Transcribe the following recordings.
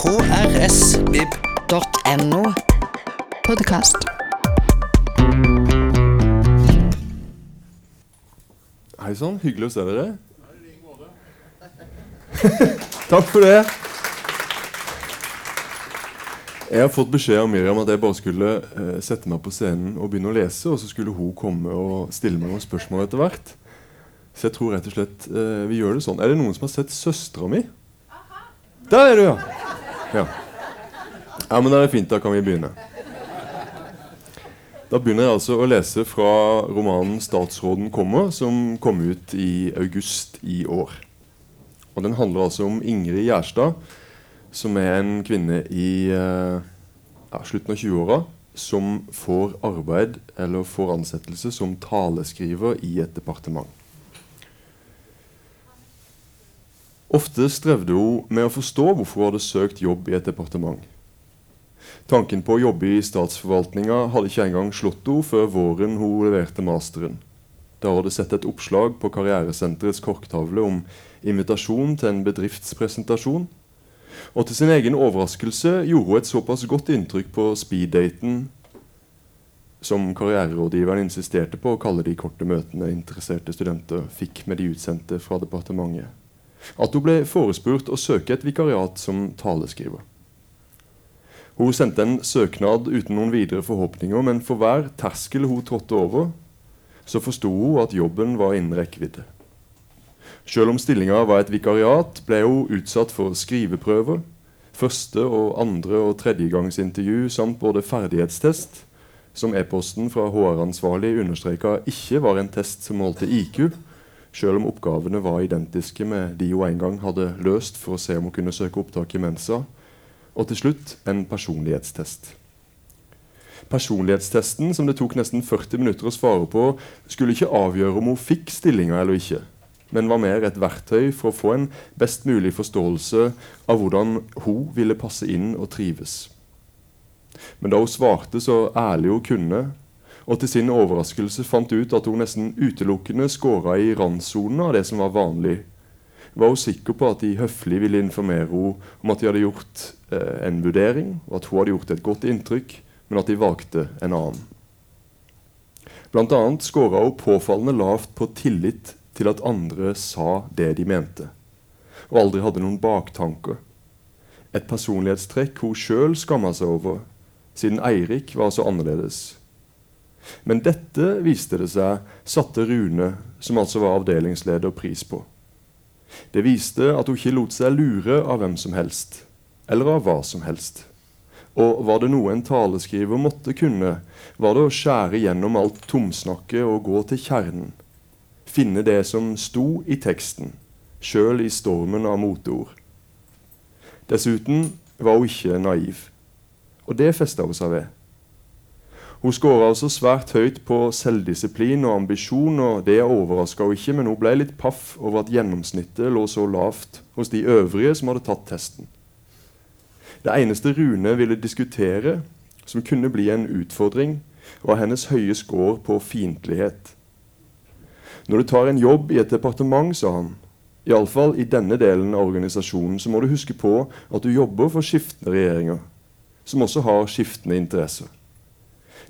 krsvib.no. Podkast. Hei sann, hyggelig å se dere. Takk for det. Jeg har fått beskjed av Miriam at jeg bare skulle uh, sette meg på scenen og begynne å lese, og så skulle hun komme og stille meg noen spørsmål etter hvert. Så jeg tror rett og slett uh, vi gjør det sånn. Er det noen som har sett søstera mi? Der er du, ja. Ja. Ja, men det er fint. Da kan vi begynne. Da begynner jeg altså å lese fra romanen 'Statsråden kommer', som kom ut i august i år. Og Den handler altså om Ingrid Gjerstad, som er en kvinne i eh, ja, slutten av 20-åra som får arbeid eller får ansettelse som taleskriver i et departement. Ofte strevde hun med å forstå hvorfor hun hadde søkt jobb i et departement. Tanken på å jobbe i statsforvaltninga hadde ikke engang slått henne før våren hun leverte masteren. Da hun hadde sett et oppslag på Karrieresenterets korktavle om invitasjon til en bedriftspresentasjon. Og til sin egen overraskelse gjorde hun et såpass godt inntrykk på speeddaten som karriererådgiveren insisterte på å kalle de korte møtene interesserte studenter fikk med de utsendte fra departementet, at hun ble forespurt å søke et vikariat som taleskriver. Hun sendte en søknad uten noen videre forhåpninger, men for hver terskel hun trådte over, så forsto hun at jobben var innen rekkevidde. Selv om stillinga var et vikariat, ble hun utsatt for skriveprøver, første- og andre- og tredjegangsintervju samt både ferdighetstest, som e-posten fra HR-ansvarlig understreka ikke var en test som målte IQ, selv om oppgavene var identiske med de hun en gang hadde løst for å se om hun kunne søke opptak i Mensa, og til slutt en personlighetstest. Personlighetstesten, som det tok nesten 40 minutter å svare på, skulle ikke avgjøre om hun fikk stillinga eller ikke, men var mer et verktøy for å få en best mulig forståelse av hvordan hun ville passe inn og trives. Men da hun svarte så ærlig hun kunne, og til sin overraskelse fant ut at hun nesten utelukkende skåra i randsonen av det som var vanlig, var hun sikker på at de høflig ville informere henne om at de hadde gjort eh, en vurdering, og at hun hadde gjort et godt inntrykk, men at de valgte en annen. Blant annet skåra hun påfallende lavt på tillit til at andre sa det de mente, og aldri hadde noen baktanker. Et personlighetstrekk hun sjøl skamma seg over, siden Eirik var så annerledes. Men dette viste det seg satte Rune, som altså var avdelingsleder, pris på. Det viste at hun ikke lot seg lure av hvem som helst, eller av hva som helst. Og var det noe en taleskriver måtte kunne, var det å skjære gjennom alt tomsnakket og gå til kjernen. Finne det som sto i teksten, sjøl i stormen av moteord. Dessuten var hun ikke naiv, og det festa hun seg ved. Hun skåra altså svært høyt på selvdisiplin og ambisjon, og det overraska hun ikke, men hun ble litt paff over at gjennomsnittet lå så lavt hos de øvrige som hadde tatt testen. Det eneste Rune ville diskutere, som kunne bli en utfordring, var hennes høye score på fiendtlighet. Når du tar en jobb i et departement, sa han, iallfall i denne delen av organisasjonen, så må du huske på at du jobber for skiftende regjeringer, som også har skiftende interesser.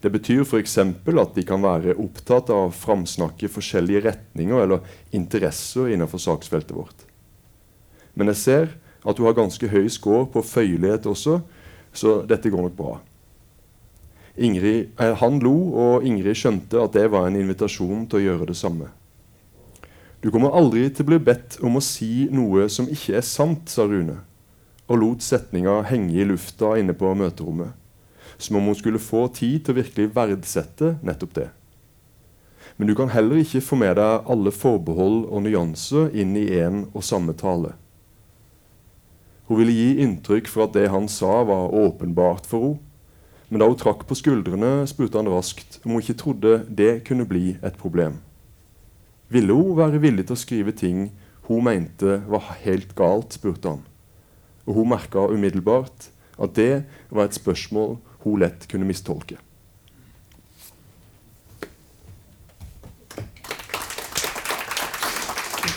Det betyr f.eks. at de kan være opptatt av å framsnakke forskjellige retninger eller interesser innenfor saksfeltet vårt. Men jeg ser at du har ganske høy score på føyelighet også, så dette går nok bra. Ingrid, eh, han lo, og Ingrid skjønte at det var en invitasjon til å gjøre det samme. Du kommer aldri til å bli bedt om å si noe som ikke er sant, sa Rune, og lot setninga henge i lufta inne på møterommet som om hun skulle få tid til å virkelig verdsette nettopp det. Men du kan heller ikke få med deg alle forbehold og nyanser inn i én og samme tale. Hun ville gi inntrykk for at det han sa, var åpenbart for henne. Men da hun trakk på skuldrene, spurte han raskt om hun ikke trodde det kunne bli et problem. Ville hun være villig til å skrive ting hun mente var helt galt, spurte han. Og hun merka umiddelbart at det var et spørsmål hun lett kunne mistolke.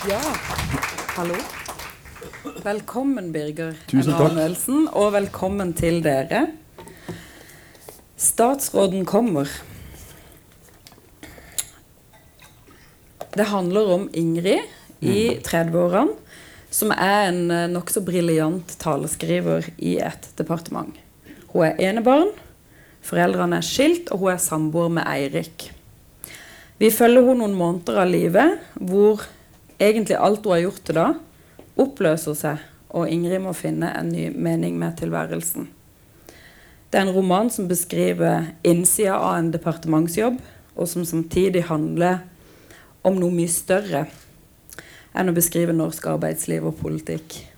Ja. Hallo? Velkommen, Birger. Emanuelsen, og velkommen til dere. Statsråden kommer. Det handler om Ingrid i 30-årene, som er en eh, nokså briljant taleskriver i et departement. Hun er enebarn, foreldrene er skilt, og hun er samboer med Eirik. Vi følger henne noen måneder av livet hvor egentlig alt hun har gjort til da, oppløser seg, og Ingrid må finne en ny mening med tilværelsen. Det er en roman som beskriver innsida av en departementsjobb, og som samtidig handler om noe mye større enn å beskrive norsk arbeidsliv og politikk.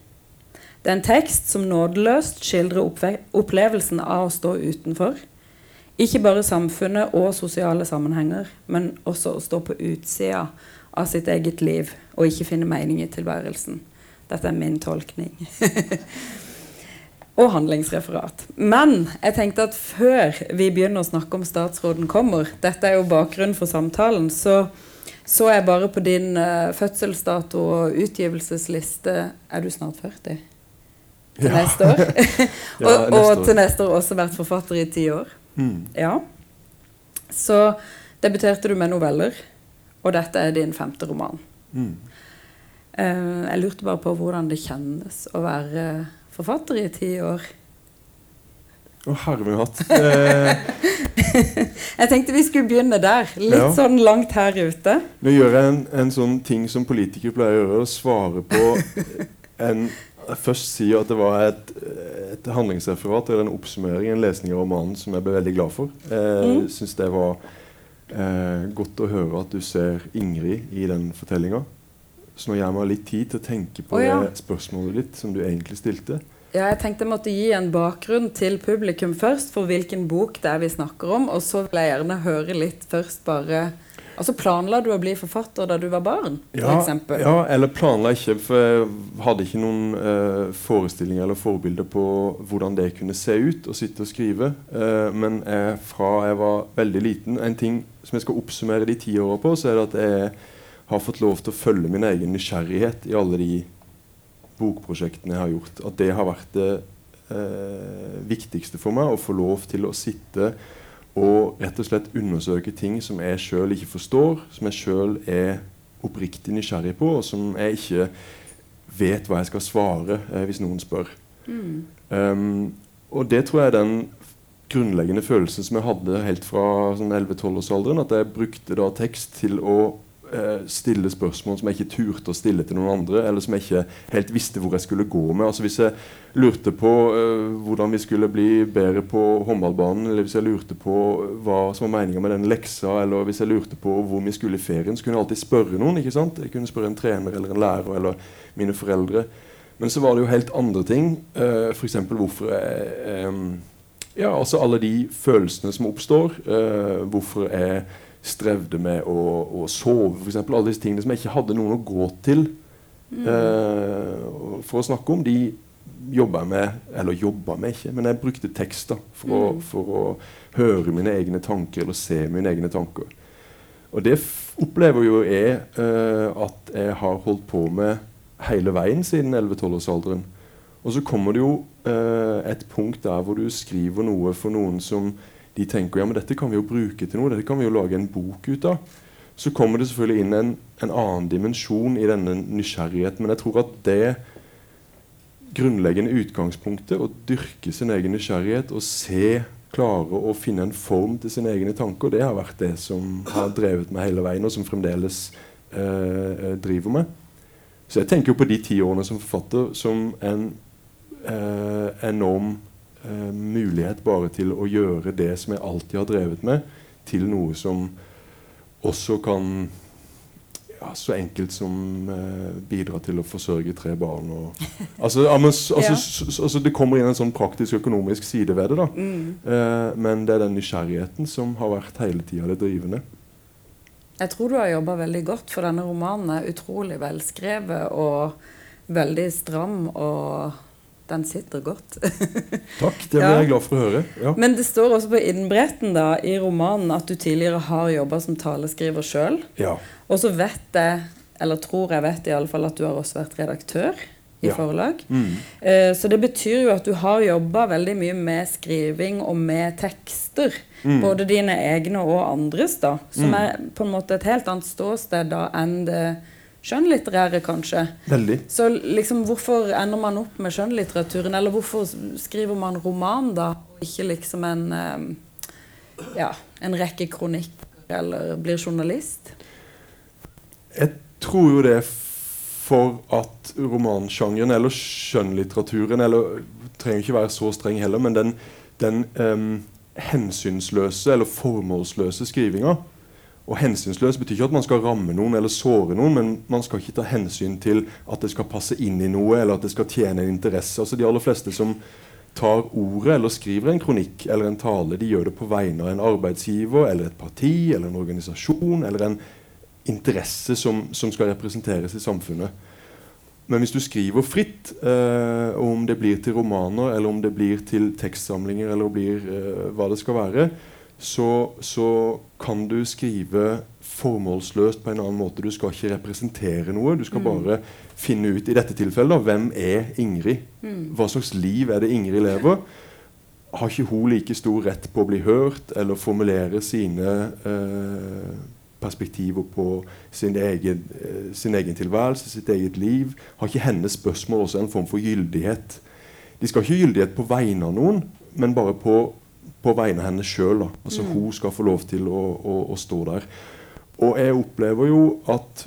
Det er en tekst som nådeløst skildrer opplevelsen av å stå utenfor. Ikke bare samfunnet og sosiale sammenhenger, men også å stå på utsida av sitt eget liv og ikke finne mening i tilværelsen. Dette er min tolkning. og handlingsreferat. Men jeg tenkte at før vi begynner å snakke om statsråden kommer, dette er jo bakgrunnen for samtalen, så så jeg bare på din uh, fødselsdato og utgivelsesliste Er du snart 40? Ja. neste år? Ja, og, neste og år. til neste år også vært forfatter i ti år. Mm. Ja. Så debuterte du med noveller, og dette er din femte roman. Mm. Uh, jeg lurte bare på hvordan det kjennes å være forfatter i ti år. Å, herre min hatt. Eh, Jeg tenkte vi skulle begynne der. Litt Ja. sånn langt her ute. nå gjør jeg en, en sånn ting som politikere pleier å gjøre, å svare på en Først si at det var et, et handlingsreferat eller en oppsummering, en lesning av romanen, som jeg ble veldig glad for. Jeg Mm. syns det var eh, godt å høre at du ser Ingrid i den fortellinga. Så nå gir jeg meg litt tid til å tenke på oh, ja. spørsmålet ditt som du egentlig stilte. Ja, jeg tenkte jeg måtte gi en bakgrunn til publikum først for hvilken bok det er vi snakker om. Og så vil jeg gjerne høre litt først bare Altså Planla du å bli forfatter da du var barn? Ja, ja, eller planla ikke, for jeg hadde ikke noen eh, forestillinger eller forbilder på hvordan det kunne se ut å sitte og skrive. Eh, men jeg, fra jeg var veldig liten En ting som jeg skal oppsummere de ti åra på, så er det at jeg har fått lov til å følge min egen nysgjerrighet i alle de bokprosjektene jeg har gjort. At det har vært det eh, viktigste for meg, å få lov til å sitte og rett og slett undersøke ting som jeg sjøl ikke forstår, som jeg sjøl er oppriktig nysgjerrig på, og som jeg ikke vet hva jeg skal svare eh, hvis noen spør. Mm. Um, og det tror jeg er den grunnleggende følelsen som jeg hadde helt fra sånn 11-12-årsalderen. At jeg brukte da tekst til å stille spørsmål som jeg ikke turte å stille til noen andre, eller som jeg ikke helt visste hvor jeg skulle gå med. Altså Hvis jeg lurte på uh, hvordan vi skulle bli bedre på håndballbanen, eller hvis jeg lurte på hva som var meninga med den leksa, eller hvis jeg lurte på hvor vi skulle i ferien, så kunne jeg alltid spørre noen. ikke sant? Jeg kunne spørre en trener eller en lærer eller mine foreldre. Men så var det jo helt andre ting. Uh, F.eks. hvorfor jeg em, Ja, altså alle de følelsene som oppstår. Uh, hvorfor jeg strevde med å, å sove, f.eks. Alle disse tingene som jeg ikke hadde noen å gå til eh, for å snakke om. De jobba jeg med, eller jobba med ikke, men jeg brukte tekst da, for, å, for å høre mine egne tanker eller se mine egne tanker. Og det opplever jo jeg eh, at jeg har holdt på med hele veien siden 11-12-årsalderen. Og så kommer det jo eh, et punkt der hvor du skriver noe for noen som de tenker ja, men dette kan vi jo bruke til noe, dette kan vi jo lage en bok ut av. Så kommer det selvfølgelig inn en, en annen dimensjon i denne nysgjerrigheten. Men jeg tror at det grunnleggende utgangspunktet, å dyrke sin egen nysgjerrighet og se, klare å finne en form til sine egne tanker, det har vært det som har drevet meg hele veien, og som fremdeles eh, driver meg. Så jeg tenker jo på de ti årene som forfatter som en eh, enorm eh, mulighet bare til å gjøre det som jeg alltid har drevet med, til noe som også kan ja, så enkelt som eh, bidra til å forsørge tre barn. Og, altså, altså, Ja. s- altså, det kommer inn en sånn praktisk økonomisk side ved det. da. Mm. Eh, men det er den nysgjerrigheten som har vært hele tida det drivende. Jeg tror du har jobba veldig godt, for denne romanen er utrolig velskrevet og veldig stram, og den sitter godt. Takk, det blir Ja. jeg glad for å høre. Ja. Men det står også på innbretten da, i romanen at du tidligere har jobba som taleskriver sjøl. ja. Og så vet jeg, eller tror jeg vet i alle fall, at du har også vært redaktør i Ja. forlag. Mm. Eh, Så det betyr jo at du har jobba veldig mye med skriving og med tekster. Mm. Både dine egne og andres, da. Som Mm. er på en måte et helt annet ståsted da enn det skjønnlitterære, kanskje. Veldig. Så liksom, hvorfor ender man opp med skjønnlitteraturen? Eller hvorfor skriver man roman, da, og ikke liksom en eh, Ja, en rekke kronikker, eller blir journalist? Jeg tror jo det er for at romansjangeren, eller skjønnlitteraturen Eller trenger ikke være så streng heller, men den, den um, hensynsløse eller formålsløse skrivinga Og hensynsløs betyr ikke at man skal ramme noen eller såre noen, men man skal ikke ta hensyn til at det skal passe inn i noe, eller at det skal tjene en interesse. Altså De aller fleste som tar ordet eller skriver en kronikk eller en tale, de gjør det på vegne av en arbeidsgiver eller et parti eller en organisasjon eller en interesse som, som skal representeres i samfunnet. Men hvis du skriver fritt, eh, om det blir til romaner eller om det blir til tekstsamlinger eller blir eh, hva det skal være, så, så kan du skrive formålsløst på en annen måte. Du skal ikke representere noe. Du skal bare finne ut i dette tilfellet da, hvem er Ingrid. Hva slags liv er det Ingrid lever? Har ikke hun like stor rett på å bli hørt eller formulere sine eh, perspektiver på sin egen, eh, sin egen tilværelse, sitt eget liv? Har ikke hennes spørsmål også en form for gyldighet? De skal ikke ha gyldighet på vegne av noen, men bare på, på vegne av henne sjøl. Altså, Hun skal få lov til å, å, å stå der. Og jeg opplever jo at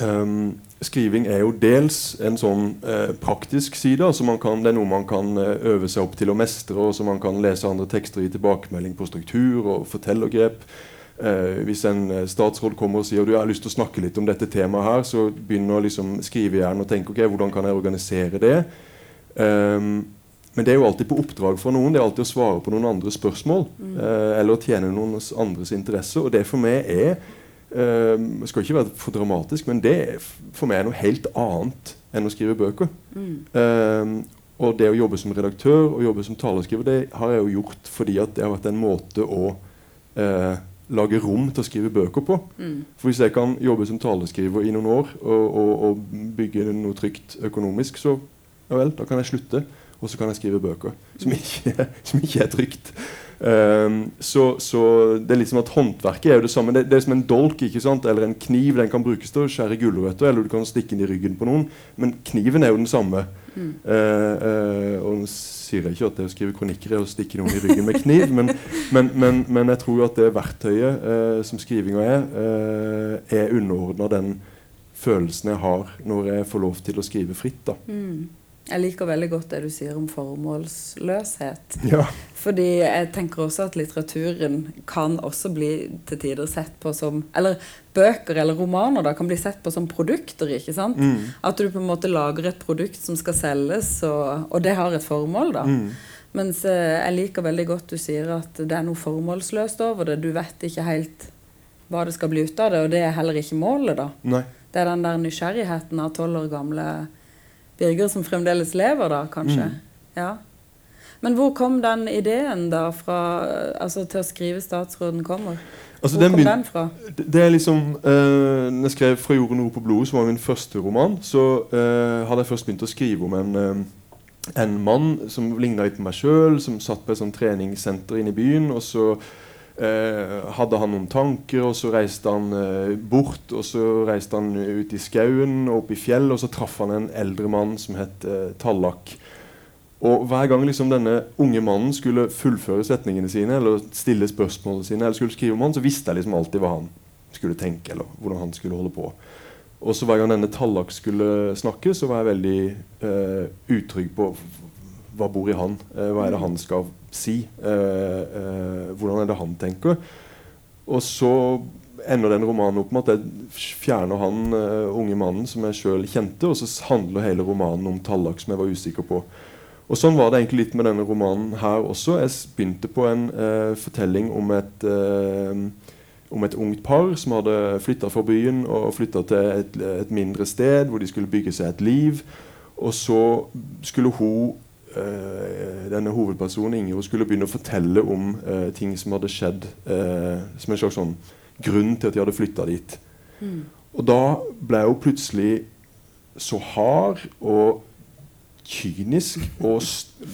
um, skriving er jo dels en sånn eh, praktisk side. altså man kan, Det er noe man kan eh, øve seg opp til å mestre, og som man kan lese andre tekster i tilbakemelding på struktur og fortellergrep. Eh, hvis en eh, statsråd kommer og sier du jeg har lyst til å snakke litt om dette temaet, her, så begynner liksom skrivehjernen å tenke ok, hvordan kan jeg organisere det. Ehm, men det er jo alltid på oppdrag for noen. Det er alltid å svare på noen andres spørsmål. Eh, eller å tjene noen andres interesse. Og det for meg er eh, skal ikke være for dramatisk, men det er for meg er noe helt annet enn å skrive bøker. Eh, og det å jobbe som redaktør og jobbe som talerskriver, det har jeg jo gjort fordi at det har vært en måte å eh, lage rom til å skrive bøker på. For hvis jeg kan jobbe som taleskriver i noen år og, og, og bygge noe trygt økonomisk, så ja vel, da kan jeg slutte. Og så kan jeg skrive bøker som ikke, som ikke er trygt. Um, så, så det er litt som at håndverket er jo det samme. Det, det er som en dolk ikke sant? eller en kniv. Den kan brukes til å skjære gulrøtter, eller du kan stikke den i ryggen på noen. Men kniven er jo den samme. Mm. Uh, uh, og nå sier jeg ikke at det å skrive kronikker er å stikke noen i ryggen med kniv, men, men, men, men jeg tror jo at det verktøyet uh, som skrivinga er, er underordna den følelsen jeg har når jeg får lov til å skrive fritt. da. Jeg liker veldig godt det du sier om formålsløshet. Ja. Fordi jeg tenker også at litteraturen kan også bli til tider sett på som Eller bøker eller romaner da, kan bli sett på som produkter. ikke sant? At du på en måte lager et produkt som skal selges, og, og det har et formål. da. Mens eh, jeg liker veldig godt du sier at det er noe formålsløst over det. Du vet ikke helt hva det skal bli ut av det, og det er heller ikke målet. da. Nei. Det er den der nysgjerrigheten av tolv år gamle Birger som fremdeles lever, da, kanskje. Ja. Men hvor kom den ideen da fra, altså til å skrive 'Statsråden kommer'? Altså, Hvor kom begyn- den fra? Det er liksom eh, Når jeg skrev 'Fra jorden ord på blodet', som var min første roman, så eh, hadde jeg først begynt å skrive om en, eh, en mann som ligna litt på meg sjøl, som satt på et sånt treningssenter inne i byen. Og så eh, hadde han noen tanker, og så reiste han eh, bort. Og så reiste han ut i skauen og opp i fjellet, og så traff han en eldre mann som het eh, Tallak. Og hver gang liksom denne unge mannen skulle fullføre setningene sine, eller stille spørsmålene sine, eller skulle skrive om han, så visste jeg liksom alltid hva han skulle tenke, eller hvordan han skulle holde på. Og så hver gang denne Tallak skulle snakke, så var jeg veldig eh, utrygg på hva bor i han. Eh, hva er det han skal si? Eh, eh, hvordan er det han tenker? Og så ender den romanen opp med at jeg fjerner han uh, unge mannen som jeg sjøl kjente, og så handler hele romanen om Tallak som jeg var usikker på. Og Sånn var det egentlig litt med denne romanen her også. Jeg begynte på en uh, fortelling om et, uh, om et ungt par som hadde flytta fra byen og flytta til et, et mindre sted hvor de skulle bygge seg et liv. Og så skulle hun, denne hovedpersonen hun skulle begynne å fortelle om eh, ting som hadde skjedd eh, som en slags sånn grunn til at de hadde flytta dit. Og da ble hun plutselig så hard og kynisk og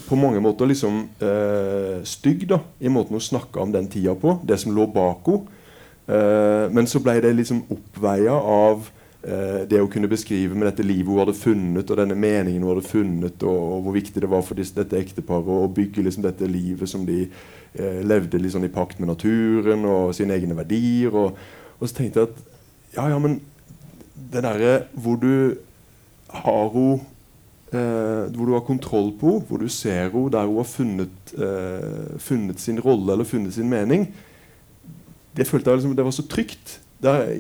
på mange måter liksom eh, stygg da, i måten hun snakka om den tida på, det som lå bak henne. Eh, men så ble det liksom oppveia av eh, det å kunne beskrive med dette livet hun hadde funnet, og denne meningen hun hadde funnet, og, og hvor viktig det var for disse, dette ekteparet å bygge liksom dette livet som de eh, levde liksom i pakt med naturen og sine egne verdier. Og, og så tenkte jeg at ja, ja, men det derre hvor du har henne eh, hvor du har kontroll på henne, hvor du ser henne der hun har funnet, eh, funnet sin rolle eller funnet sin mening, det følte jeg liksom, det var så trygt. Der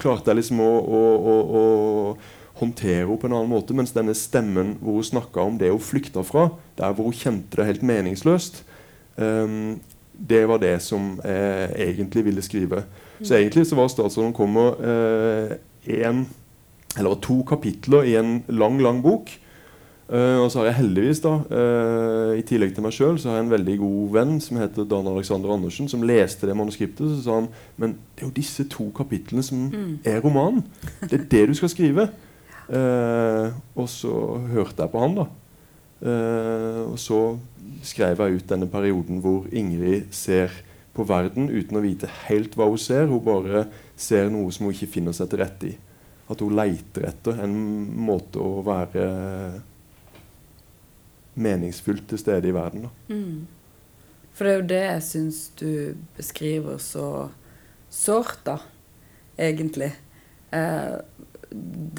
klarte jeg liksom å, å, å, å håndtere henne på en annen måte. Mens denne stemmen hvor hun snakka om det hun flykta fra, der hvor hun kjente det helt meningsløst, um, det var det som jeg egentlig ville skrive. Så egentlig så var 'Statsråden kommer' uh, en, eller to kapitler i en lang, lang bok. Uh, og så har jeg heldigvis, da, uh, i tillegg til meg sjøl, så har jeg en veldig god venn som heter Dan Alexander Andersen, som leste det manuskriptet. Så sa han men det er jo disse to kapitlene som mm. er romanen. Det er det du skal skrive. Uh, og så hørte jeg på han, da. og så skrev jeg ut denne perioden hvor Ingrid ser på verden uten å vite helt hva hun ser. Hun bare ser noe som hun ikke finner seg til rette i. At hun leiter etter en måte å være meningsfullt til stede i verden. Mm. For det er jo det jeg syns du beskriver så sårt, da, egentlig. Eh,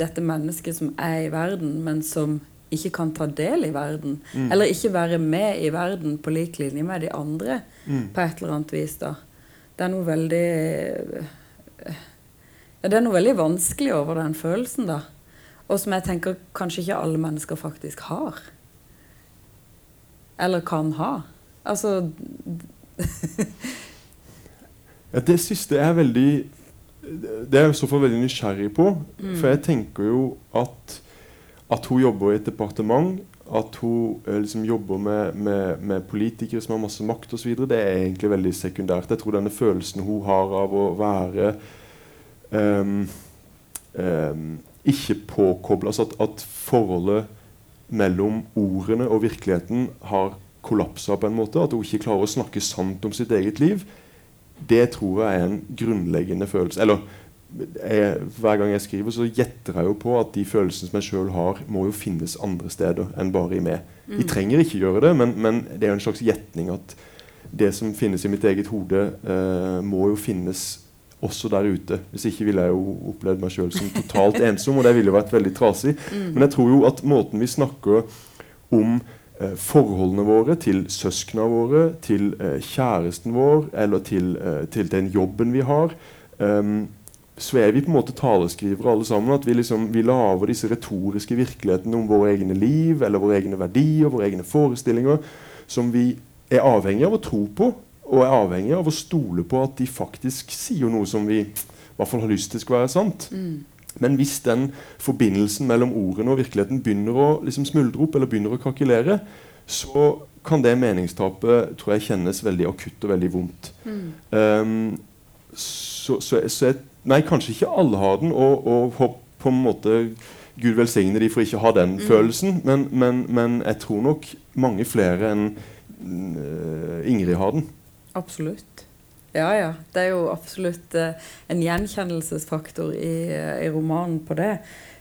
dette mennesket som er i verden, men som ikke kan ta del i verden. Mm. Eller ikke være med i verden på lik linje med de andre mm. på et eller annet vis. da. Det er noe veldig ja, Det er noe veldig vanskelig over den følelsen, da. Og som jeg tenker kanskje ikke alle mennesker faktisk har. Eller kan ha. Altså Det siste er veldig Det er jeg i så fall veldig nysgjerrig på. Mm. For jeg tenker jo at, at hun jobber i et departement, at hun eh, liksom jobber med, med, med, politikere som har masse makt osv., det er egentlig veldig sekundært. Jeg tror denne følelsen hun har av å være um, um, ikke påkobla altså at, at forholdet mellom ordene og virkeligheten har kollapsa på en måte. At hun ikke klarer å snakke sant om sitt eget liv. Det tror jeg er en grunnleggende følelse. Eller jeg, hver gang jeg skriver, så gjetter jeg jo på at de følelsene som jeg sjøl har, må jo finnes andre steder enn bare i meg. De mm. trenger ikke gjøre det, men, men det er jo en slags gjetning at det som finnes i mitt eget hode, eh, må jo finnes også der ute. Hvis ikke ville jeg jo opplevd meg sjøl som totalt ensom, og det ville jo vært veldig trasig. Mm. Men jeg tror jo at måten vi snakker om eh, forholdene våre til søsknene våre, til eh, kjæresten vår eller til, eh, til, den jobben vi har um, så er vi på en måte taleskrivere alle sammen. At vi, liksom, vi lager disse retoriske virkelighetene om våre egne liv eller våre egne verdier, våre egne forestillinger, som vi er avhengig av å tro på og er avhengig av å stole på at de faktisk sier noe som vi i hvert fall har lyst til skal være sant. Mm. Men hvis den forbindelsen mellom ordene og virkeligheten begynner å liksom smuldre opp, eller begynner å kakelere, så kan det meningstapet tror jeg kjennes veldig akutt og veldig vondt. Mm. Um, så, så, så jeg, Nei, kanskje ikke alle har den, og, og på en måte Gud velsigne de for ikke å ha den mm. følelsen, men, men, men, jeg tror nok mange flere enn uh, Ingrid har den. Absolutt. Ja, ja. Det er jo absolutt uh, en gjenkjennelsesfaktor i, uh, i, romanen på det.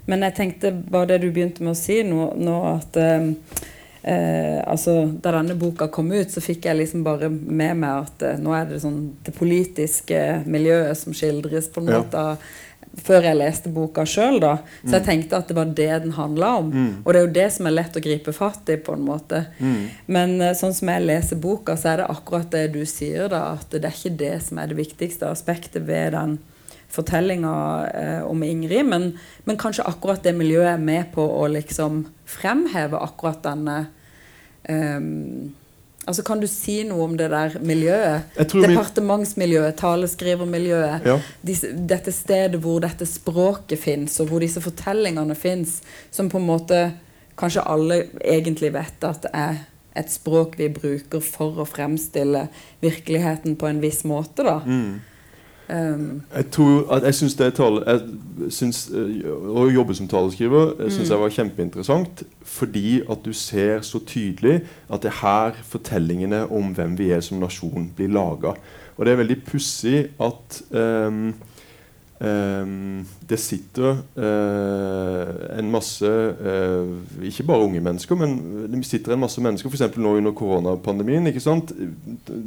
Men jeg tenkte bare det du begynte med å si nå, nå at eh, altså, Da denne boka kom ut, så fikk jeg liksom bare med meg at nå er det sånn det politiske miljøet som skildres på en måte av før jeg leste boka sjøl, da. Så jeg mm. tenkte at det var det den handla om. Mm. Og det er jo det som er lett å gripe fatt i, på en måte. Mm. Men uh, sånn som jeg leser boka, så er det akkurat det du sier, da. At det er ikke det som er det viktigste aspektet ved den fortellinga eh, om Ingrid. Men, men, kanskje akkurat det miljøet er med på å liksom fremheve akkurat denne um, Altså Kan du si noe om det der miljøet? Departementsmiljøet, taleskrivermiljøet. Ja. Disse, dette stedet hvor dette språket fins, og hvor disse fortellingene fins, som på en måte kanskje alle egentlig vet at det er et språk vi bruker for å fremstille virkeligheten på en viss måte. da. Mm. Um, Jeg tror at jeg syns det tale, jeg eh, Å jobbe som taleskriver jeg synes jeg var kjempeinteressant fordi at du ser så tydelig at det er her fortellingene om hvem vi er som nasjon, blir laga. Og det er veldig pussig at um, um, det sitter uh, en masse uh, Ikke bare unge mennesker, men det sitter en masse mennesker f.eks. nå under koronapandemien. ikke sant?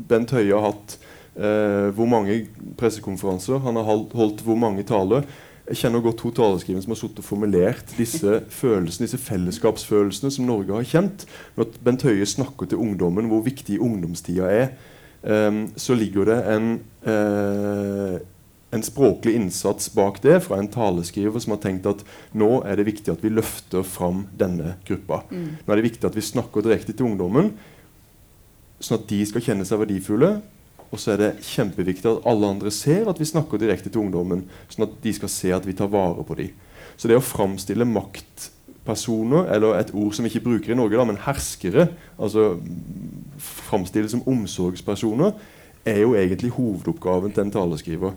Bent Høie har hatt eh, hvor mange pressekonferanser, han har holdt, hvor mange taler. Jeg kjenner godt to taleskrivere som har og formulert disse følelsene, disse fellesskapsfølelsene som Norge har kjent. Når Bent Høie snakker til ungdommen hvor viktig ungdomstida er, ehm, så ligger det en, eh, en språklig innsats bak det fra en taleskriver som har tenkt at nå er det viktig at vi løfter fram denne gruppa. Nå er det viktig at vi snakker direkte til ungdommen, sånn at de skal kjenne seg verdifulle. Og så er det kjempeviktig at alle andre ser at vi snakker direkte til ungdommen, sånn at de skal se at vi tar vare på dem. Så det å framstille maktpersoner, eller et ord som vi ikke bruker i Norge, da, men herskere, altså framstille som omsorgspersoner, er jo egentlig hovedoppgaven til en taleskriver.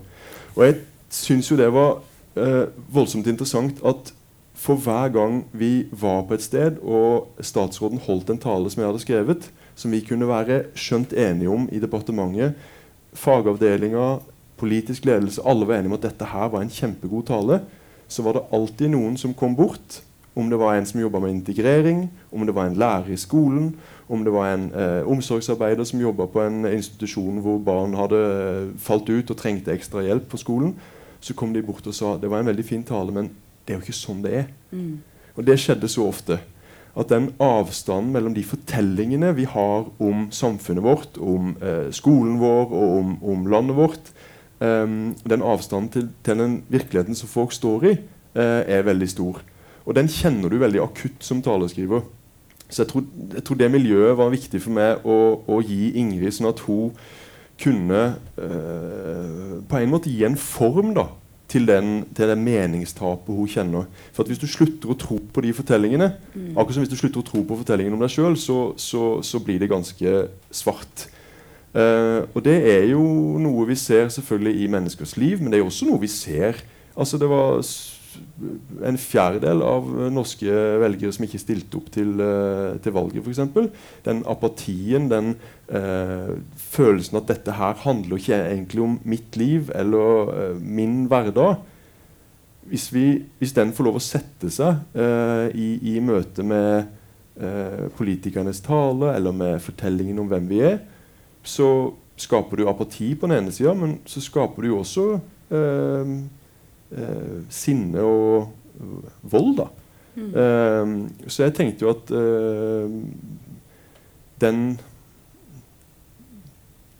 Og jeg syns jo det var eh, voldsomt interessant at for hver gang vi var på et sted, og statsråden holdt en tale som jeg hadde skrevet, som vi kunne være skjønt enige om i departementet, fagavdelinga, politisk ledelse, alle var enige om at dette her var en kjempegod tale, så var det alltid noen som kom bort. Om det var en som jobba med integrering, om det var en lærer i skolen, om det var en eh, omsorgsarbeider som jobba på en institusjon hvor barn hadde eh, falt ut og trengte ekstra hjelp på skolen, så kom de bort og sa det var en veldig fin tale, men det er jo ikke sånn det er. Og det skjedde så ofte. At den avstanden mellom de fortellingene vi har om samfunnet vårt, om eh, skolen vår og om, om landet vårt, eh, den avstanden til, til den virkeligheten som folk står i, eh, er veldig stor. Og den kjenner du veldig akutt som taleskriver. Så jeg tror, jeg tror det miljøet var viktig for meg å, å gi Ingrid, sånn at hun kunne eh, på en måte gi en form da, til, den, til det meningstapet hun kjenner. For Hvis du slutter å tro på de fortellingene, akkurat som hvis du slutter å tro på fortellingene om deg sjøl, så, så, så blir det ganske svart. Uh, og det er jo noe vi ser selvfølgelig i menneskers liv, men det er jo også noe vi ser Altså det var en fjerdedel av norske velgere som ikke stilte opp til, eh, til valget, f.eks. Den apatien, den eh, følelsen at dette her handler ikke egentlig om mitt liv eller eh, min hverdag. Hvis, vi, hvis den får lov å sette seg eh, i, i møte med eh, politikernes tale eller med fortellingen om hvem vi er, så skaper du apati på den ene sida, men så skaper du jo også eh, sinne og øh, vold, da. Eh, så jeg tenkte jo at eh, den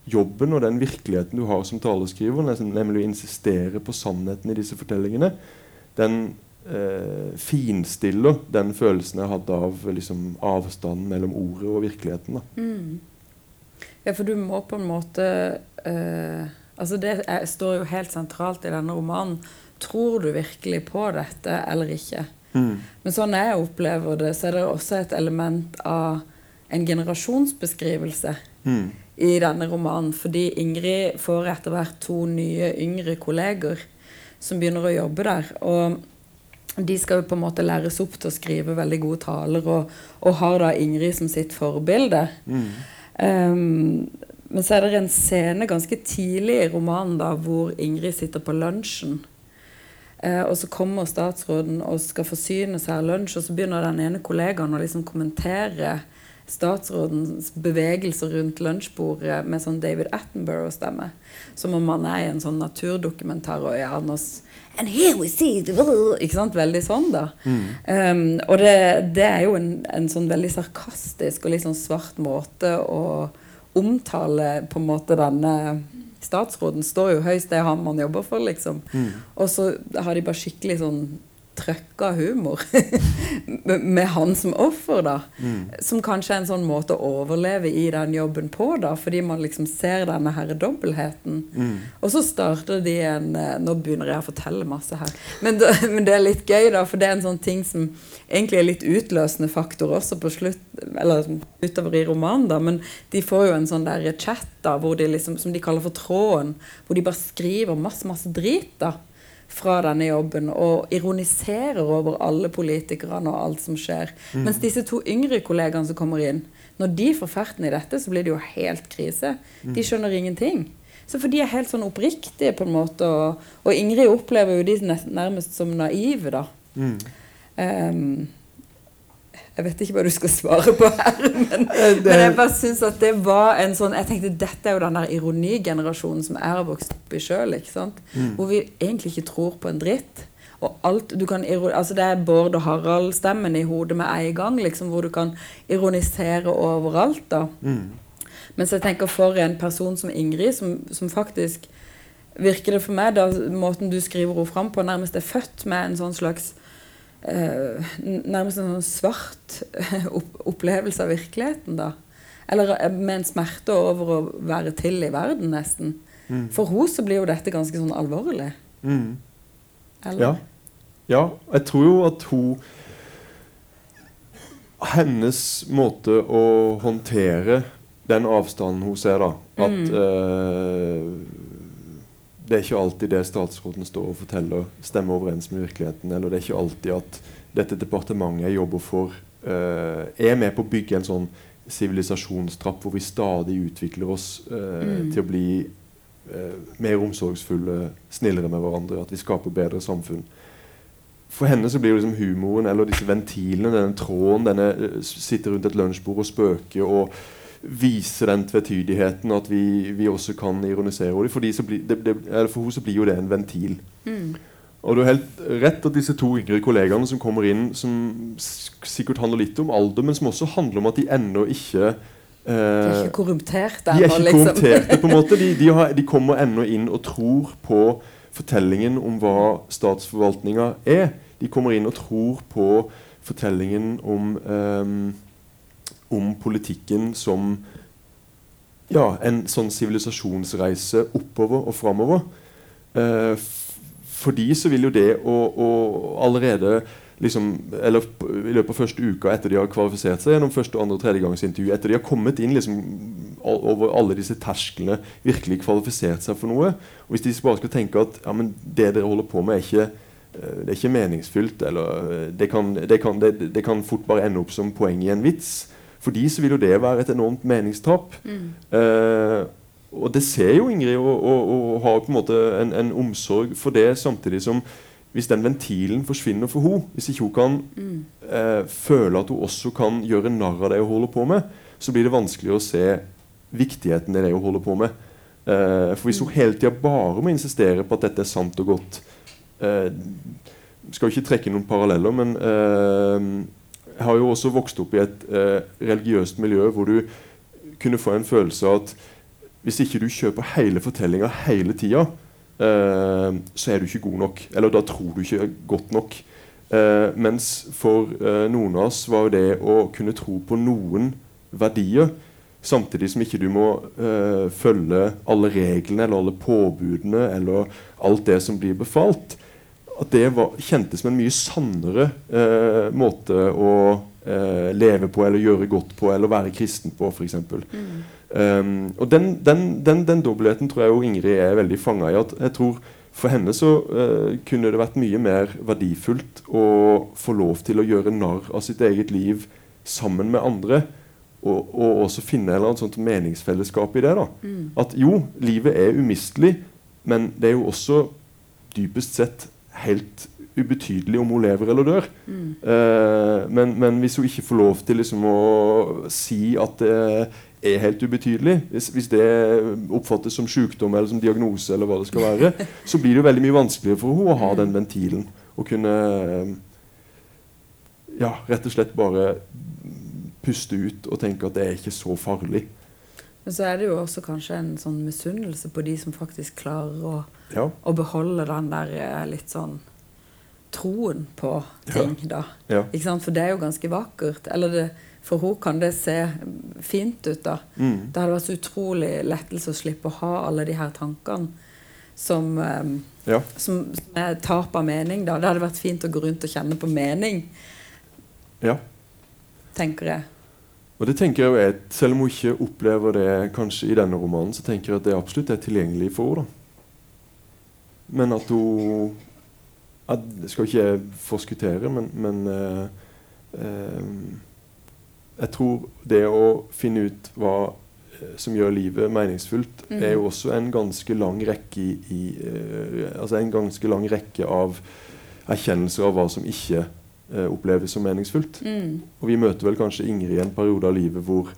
jobben og den virkeligheten du har som taleskriver, nemlig å insistere på sannheten i disse fortellingene, den eh, finstiller den følelsen jeg hadde av liksom, avstanden mellom ordet og virkeligheten. Da. Mm. Ja, for du må på en måte eh, Altså, det er, står jo helt sentralt i denne romanen. Tror du virkelig på dette eller ikke? Men sånn jeg opplever det, så er det også et element av en generasjonsbeskrivelse Mm. i denne romanen. Fordi Ingrid får etter hvert to nye yngre kolleger som begynner å jobbe der. Og de skal jo på en måte læres opp til å skrive veldig gode taler, og, og har da Ingrid som sitt forbilde. Um, men så er det en scene ganske tidlig i romanen da, hvor Ingrid sitter på lunsjen. Eh, og så kommer statsråden og skal forsyne seg lunsj, og så begynner den ene kollegaen å liksom kommentere statsrådens bevegelser rundt lunsjbordet med sånn David Attenborough-stemme. Som om man er i en sånn naturdokumentar. Og ja, And here we see the Ikke sant? Veldig sånn, da. Um, og det, det er jo en, en sånn veldig sarkastisk og litt sånn svart måte å omtale på en måte denne statsråden står jo høyst, det er han man jobber for, liksom. Og så har de bare skikkelig sånn trøkka humor med han som offer, da. Mm. Som kanskje er en sånn måte å overleve i den jobben på, da, fordi man liksom ser denne her dobbeltheten. Mm. Og så starter de en eh, Nå begynner jeg å fortelle masse her. Men det, men det er litt gøy, da, for det er en sånn ting som egentlig er litt utløsende faktor også på slutt, eller utover i romanen, da. Men de får jo en sånn der chat da, hvor de liksom, som de kaller for tråden, hvor de bare skriver masse, masse drit. da fra denne jobben og ironiserer over alle politikerne og alt som skjer. Mm. Mens disse to yngre kollegaene som kommer inn, når de får ferten i dette, så blir det jo helt krise. Mm. De skjønner ingenting. Så for de er helt sånn oppriktige, på en måte. Og, og Ingrid opplever jo de nærmest som naive, da. Mm. Ehm, jeg vet ikke hva du skal svare på her, men, Eh, det- men jeg bare syns at det var en sånn Jeg tenkte dette er jo den der ironigenerasjonen som jeg har vokst opp i sjøl. Hvor vi egentlig ikke tror på en dritt. Og alt du kan altså Det er Bård og Harald-stemmen i hodet med en gang, liksom, hvor du kan ironisere overalt. da. Mm. Mens jeg tenker for en person som Ingrid, som, som faktisk virker det for meg, da, måten du skriver henne fram på, nærmest er født med en sånn slags Nærmest en sånn svart opplevelse av virkeligheten, da. Eller eh, med en smerte over å være til i verden, nesten. Mm. For henne så blir jo dette ganske sånn alvorlig. Mm. Eller? Ja. ja. Jeg tror jo at hun Hennes måte å håndtere den avstanden hun ser, da At eh, det er ikke alltid det statsråden står og forteller, stemmer overens med virkeligheten. Eller det er ikke alltid at dette departementet jeg jobber for, uh, er med på å bygge en sånn sivilisasjonstrapp hvor vi stadig utvikler oss uh, Mm. til å bli uh, mer omsorgsfulle, snillere med hverandre. At vi skaper bedre samfunn. For henne så blir liksom humoren eller disse ventilene, denne tråden, denne sitter rundt et lunsjbord og spøker og viser den tvetydigheten at vi, vi også kan ironisere over. For, de det, det, for henne så blir jo det en ventil. Mm. Og du har helt rett at disse to yngre kollegaene som kommer inn, som sikkert handler litt om alder, men som også handler om at de ennå ikke De er eh, ikke korrumpterte de er ikke liksom. korrumpterte, på en måte. De, de, har, de kommer ennå inn og tror på fortellingen om hva statsforvaltninga er. De kommer inn og tror på fortellingen om, ehm, om politikken som ja, en sånn sivilisasjonsreise oppover og framover. Eh, for så vil jo det å, å allerede liksom, eller i løpet av første uka etter de har kvalifisert seg gjennom første, andre og tredje gangs intervju, etter de har kommet inn liksom, over alle disse tersklene, virkelig kvalifisert seg for noe. Og Hvis de bare skal tenke at ja, men det dere holder på med, er ikke, eh, det er ikke meningsfylt, eller eh, det kan, det, kan, det, det kan fort bare ende opp som poeng i en vits. For de så vil jo det være et enormt meningstap. Eh, og det ser jo Ingrid, og, og, og har på en måte en, en omsorg for det, samtidig som hvis den ventilen forsvinner for henne, hvis ikke hun kan eh, føle at hun også kan gjøre narr av det hun holder på med, så blir det vanskelig å se viktigheten i det hun holder på med. Eh, for hvis hun hele tida bare må insistere på at dette er sant og godt eh, Skal jo ikke trekke noen paralleller, men eh, har jo også vokst opp i et eh, religiøst miljø hvor du kunne få en følelse av at hvis ikke du kjøper hele fortellinga hele tida, eh, så er du ikke god nok. Eller da tror du ikke godt nok. Eh, mens for eh, noen av oss var det å kunne tro på noen verdier, samtidig som ikke du må eh, følge alle reglene eller alle påbudene eller alt det som blir befalt, at det var, kjentes som en mye sannere eh, måte å eh, leve på eller gjøre godt på eller være kristen på, f.eks. Um, og den, den, den, den dobbeltheten tror jeg jo Ingrid er veldig fanga i. at jeg tror For henne så eh, kunne det vært mye mer verdifullt å få lov til å gjøre narr av sitt eget liv sammen med andre. Og, og også finne et eller annet sånt meningsfellesskap i det. da At jo, livet er umistelig, men det er jo også dypest sett helt ubetydelig om hun lever eller dør. Eh, men, men hvis hun ikke får lov til liksom å si at det er helt ubetydelig, hvis, hvis det oppfattes som sykdom eller som diagnose, eller hva det skal være, så blir det veldig mye vanskeligere for henne å ha den ventilen. Å kunne eh, ja, rett og slett bare puste ut og tenke at det er ikke så farlig. Men så er det jo også kanskje en sånn misunnelse på de som faktisk klarer å, Ja. å beholde den der eh, litt sånn troen på ting, da. Ja. Ikke sant? For det er jo ganske vakkert. Eller det, for henne kan det se fint ut, da. Mm. Det hadde vært så utrolig lettelse å slippe å ha alle de her tankene som, eh, ja. som, som er tap av mening, da. Det hadde vært fint å gå rundt og kjenne på mening, ja. tenker jeg. Og det tenker jeg jo er, Selv om hun ikke opplever det kanskje i denne romanen, så tenker jeg at det absolutt er tilgjengelig for henne. da. Men at hun at, skal ikke jeg forskuttere, men, men eh, eh, Jeg tror det å finne ut hva eh, som gjør livet meningsfullt, mm. er jo også en ganske lang rekke i, i eh, Altså en ganske lang rekke av erkjennelser av hva som ikke oppleves som meningsfullt. Mm. Og vi møter vel kanskje Ingrid i en periode av livet hvor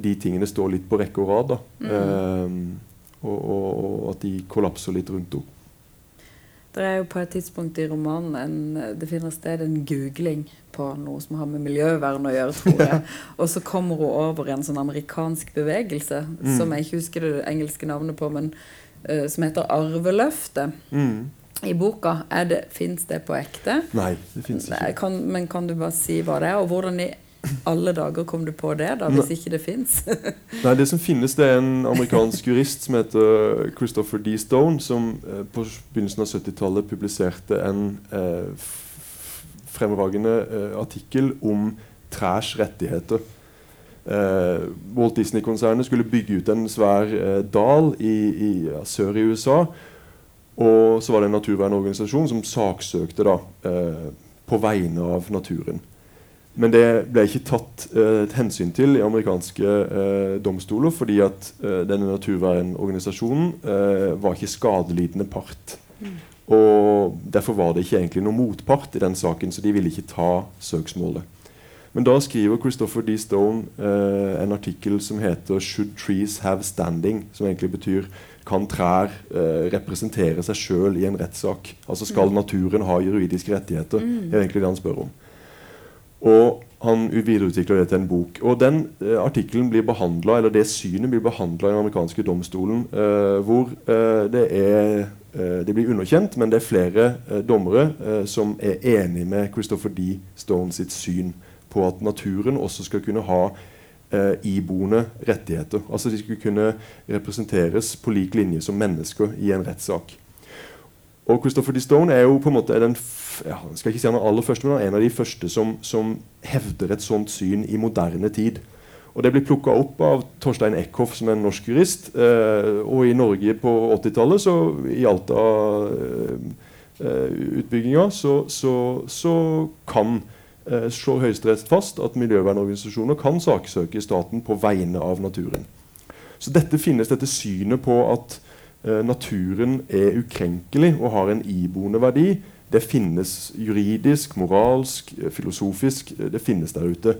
de tingene står litt på rekke og rad. da. Mm. Og, og, og at de kollapser litt rundt henne. Det er jo på et tidspunkt i romanen en, det finner sted en googling på noe som har med miljøvern å gjøre, tror jeg. Og så kommer hun over en sånn amerikansk bevegelse Mm. som jeg ikke husker det engelske navnet på, men uh, som heter Arveløftet. Mm. I boka er det, fins det på ekte. Nei, det fins ikke. kan, men kan du bare si hva det er, og hvordan i alle dager kom du på det, da, hvis ikke det fins? Nei, Det som finnes, det er en amerikansk jurist som heter Christopher D. Stone, som eh, på begynnelsen av 70-tallet publiserte en eh, fremragende eh, artikkel om trærs rettigheter. Eh, Walt Disney-konsernet skulle bygge ut en svær eh, dal i, i, ja, sør i USA. Og så var det en naturvernorganisasjon som saksøkte da, eh, på vegne av naturen. Men det ble ikke tatt eh, hensyn til i amerikanske eh, domstoler, fordi at eh, denne naturvernorganisasjonen eh, var ikke skadelidende part. Og Derfor var det ikke egentlig noen motpart i den saken, så de ville ikke ta søksmålet. Men da skriver Christopher D. Stone eh, en artikkel som heter 'Should trees have standing?', som egentlig betyr kan trær eh, representere seg sjøl i en rettssak? Altså skal naturen ha juridiske rettigheter? Det er egentlig det han spør om. Og han videreutvikler det til en bok. Og den eh, artikkelen blir behandla, eller det synet blir behandla i den amerikanske domstolen, eh, hvor eh, det er eh, Det blir underkjent, men det er flere eh, dommere eh, som er enig med Christopher D. Stone sitt syn på at naturen også skal kunne ha iboende rettigheter. Altså de skulle kunne representeres på lik linje som mennesker i en rettssak. Og Christopher D. Stone er jo på en måte den ja, skal ikke si han er aller første, men han er en av de første som, som hevder et sånt syn i moderne tid. Og Det blir plukka opp av Torstein Eckhoff, som er en norsk jurist. Eh, og i Norge på 80-tallet, så i Alta-utbygginga, så, så, så kan eh, slår Høyesterett fast at miljøvernorganisasjoner kan saksøke staten på vegne av naturen. Så dette finnes dette synet på at eh, naturen er ukrenkelig og har en iboende verdi. Det finnes juridisk, moralsk, eh, filosofisk. eh, Det finnes der ute.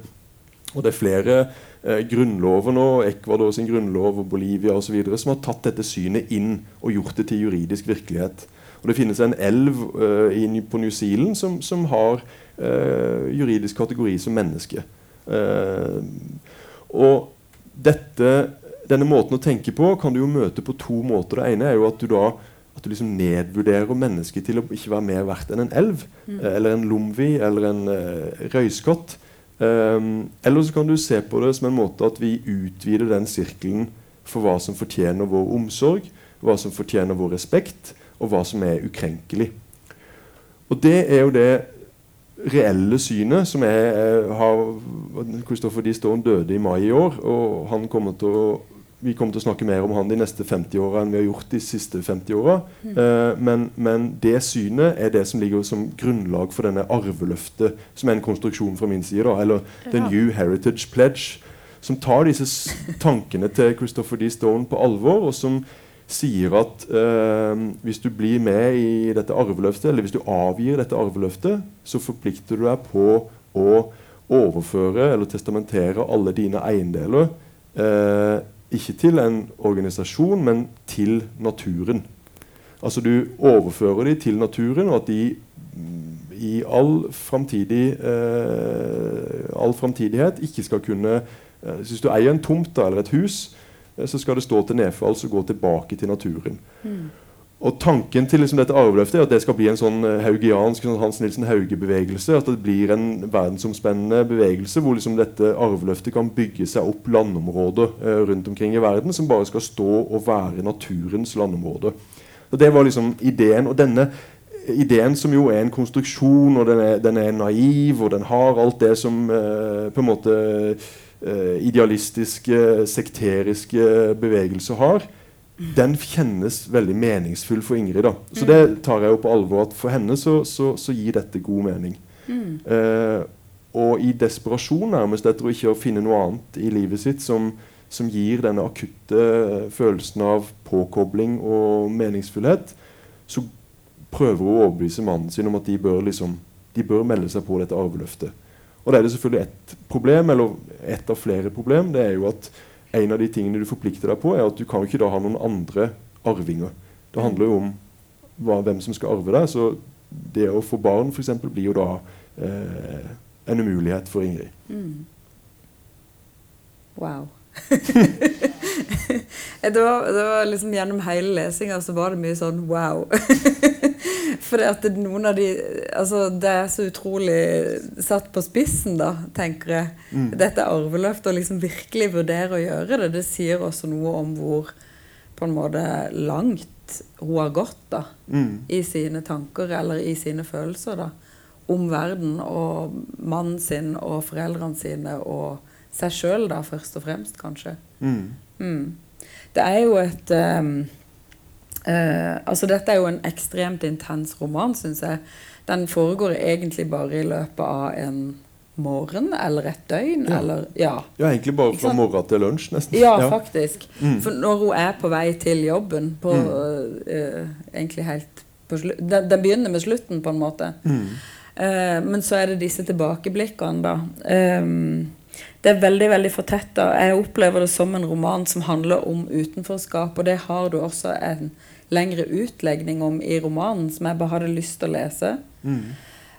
Og det er flere eh, grunnlover nå, Ecuador sin grunnlov og Bolivia osv., som har tatt dette synet inn og gjort det til juridisk virkelighet. Og Det finnes en elv eh, på New Zealand som, som har eh, juridisk kategori som menneske. Eh, og dette, denne måten å tenke på kan du jo møte på to måter. Det ene er jo at du da at du liksom nedvurderer mennesket til å ikke være mer verdt enn en elv. mm. Eller en lomvi eller en uh, røyskatt. Um, eller så kan du se på det som en måte at vi utvider den sirkelen for hva som fortjener vår omsorg, hva som fortjener vår respekt, og hva som er ukrenkelig. Og det er jo det reelle synet som jeg eh, har Christopher D. Stone døde i mai i år, og han kommer til å vi kommer til å snakke mer om han de neste 50 åra enn vi har gjort de siste 50 åra. Eh, men, men det synet er det som ligger som grunnlag for denne arveløftet, som er en konstruksjon fra min side. Da, eller The New Heritage Pledge, som tar disse tankene til Christopher D. Stone på alvor, og som sier at eh, hvis du blir med i dette arveløftet, eller hvis du avgir dette arveløftet, så forplikter du deg på å overføre eller testamentere alle dine eiendeler eh, ikke til en organisasjon, men til naturen. Altså du overfører de til naturen, og at de mm, i all framtidig eh, all framtidighet ikke skal kunne eh, Hvis du eier en tomt eller et hus, eh, så skal det stå til nedfall, og gå tilbake til naturen. Og Tanken til liksom dette arveløftet er at det skal bli en sånn eh, haugiansk sånn Hans Nilsen Hauge-bevegelse. At det blir en verdensomspennende bevegelse hvor liksom dette arveløftet kan bygge seg opp landområder eh, rundt omkring i verden som bare skal stå og være naturens landområde. Og Det var liksom ideen. Og denne ideen som jo er en konstruksjon, og den er, den er naiv, og den har alt det som eh, på en måte eh, idealistiske, sekteriske bevegelser har den kjennes veldig meningsfull for Ingrid. da. Så det tar jeg jo på alvor at for henne så, så, så gir dette god mening. Mm. Eh, og i desperasjon nærmest etter å ikke finne noe annet i livet sitt som, som gir denne akutte følelsen av påkobling og meningsfullhet, så prøver hun å overbevise mannen sin om at de bør, liksom, de bør melde seg på dette arveløftet. Og da er det selvfølgelig ett problem, eller ett av flere problem. Det er jo at en av de tingene du forplikter deg på, er at du kan ikke da ha noen andre arvinger. Det handler jo om hva, hvem som skal arve deg. Så det å få barn for eksempel, blir jo da eh, en umulighet for Ingrid. Mm. Wow. det, var, det var liksom Gjennom hele lesinga så var det mye sånn wow. For det at noen av de Altså, det er så utrolig satt på spissen, da, tenker jeg. Mm. Dette arveløftet, å liksom virkelig vurdere å gjøre det, det sier også noe om hvor på en måte langt hun har gått da, Mm. i sine tanker eller i sine følelser da, om verden og mannen sin og foreldrene sine og seg sjøl, først og fremst, kanskje. Mm. Mm. Det er jo et ehm, eh, Altså, dette er jo en ekstremt intens roman, syns jeg. Den foregår egentlig bare i løpet av en morgen eller et døgn, Ja. eller Ja. Ja, egentlig bare fra morgen til lunsj, nesten. Ja, faktisk. Mm. For når hun er på vei til jobben på, eh, Egentlig helt på slutt den, den begynner med slutten, på en måte. Mm. Uh, men så er det disse tilbakeblikkene, da. Um, det er veldig veldig fortetta. Jeg opplever det som en roman som handler om utenforskap, og det har du også en lengre utlegning om i romanen, som jeg bare hadde lyst til å lese. Mm.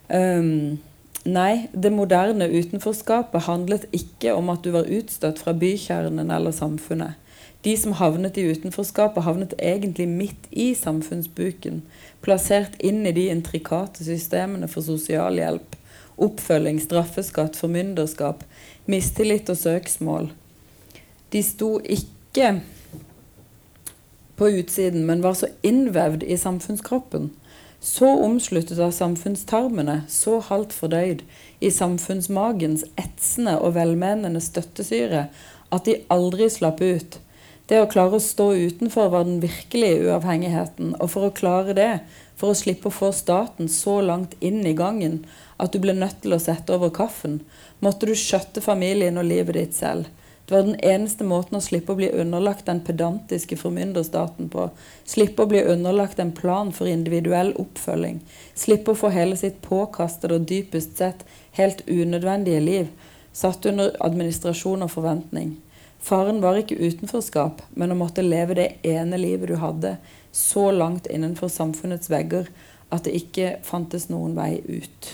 Um, nei, det moderne utenforskapet handlet ikke om at du var utstøtt fra bykjernen eller samfunnet. De som havnet i utenforskapet, havnet egentlig midt i samfunnsbuken, plassert inn i de intrikate systemene for sosialhjelp, oppfølging, straffeskatt, formynderskap, mistillit og søksmål. De sto ikke på utsiden, men var så innvevd i samfunnskroppen. Så omsluttet av samfunnstarmene, så halvt fordøyd i samfunnsmagens etsende og velmenende støttesyre at de aldri slapp ut. Det å klare å stå utenfor var den virkelige uavhengigheten, og for å klare det, for å slippe å få staten så langt inn i gangen at du ble nødt til å sette over kaffen, måtte du skjøtte familien og livet ditt selv. Det var den eneste måten å slippe å bli underlagt den pedantiske formynderstaten på. Slippe å bli underlagt en plan for individuell oppfølging. Slippe å få hele sitt påkastede og dypest sett helt unødvendige liv satt under administrasjon og forventning. Faren var ikke utenforskap, men å måtte leve det ene livet du hadde, så langt innenfor samfunnets vegger at det ikke fantes noen vei ut.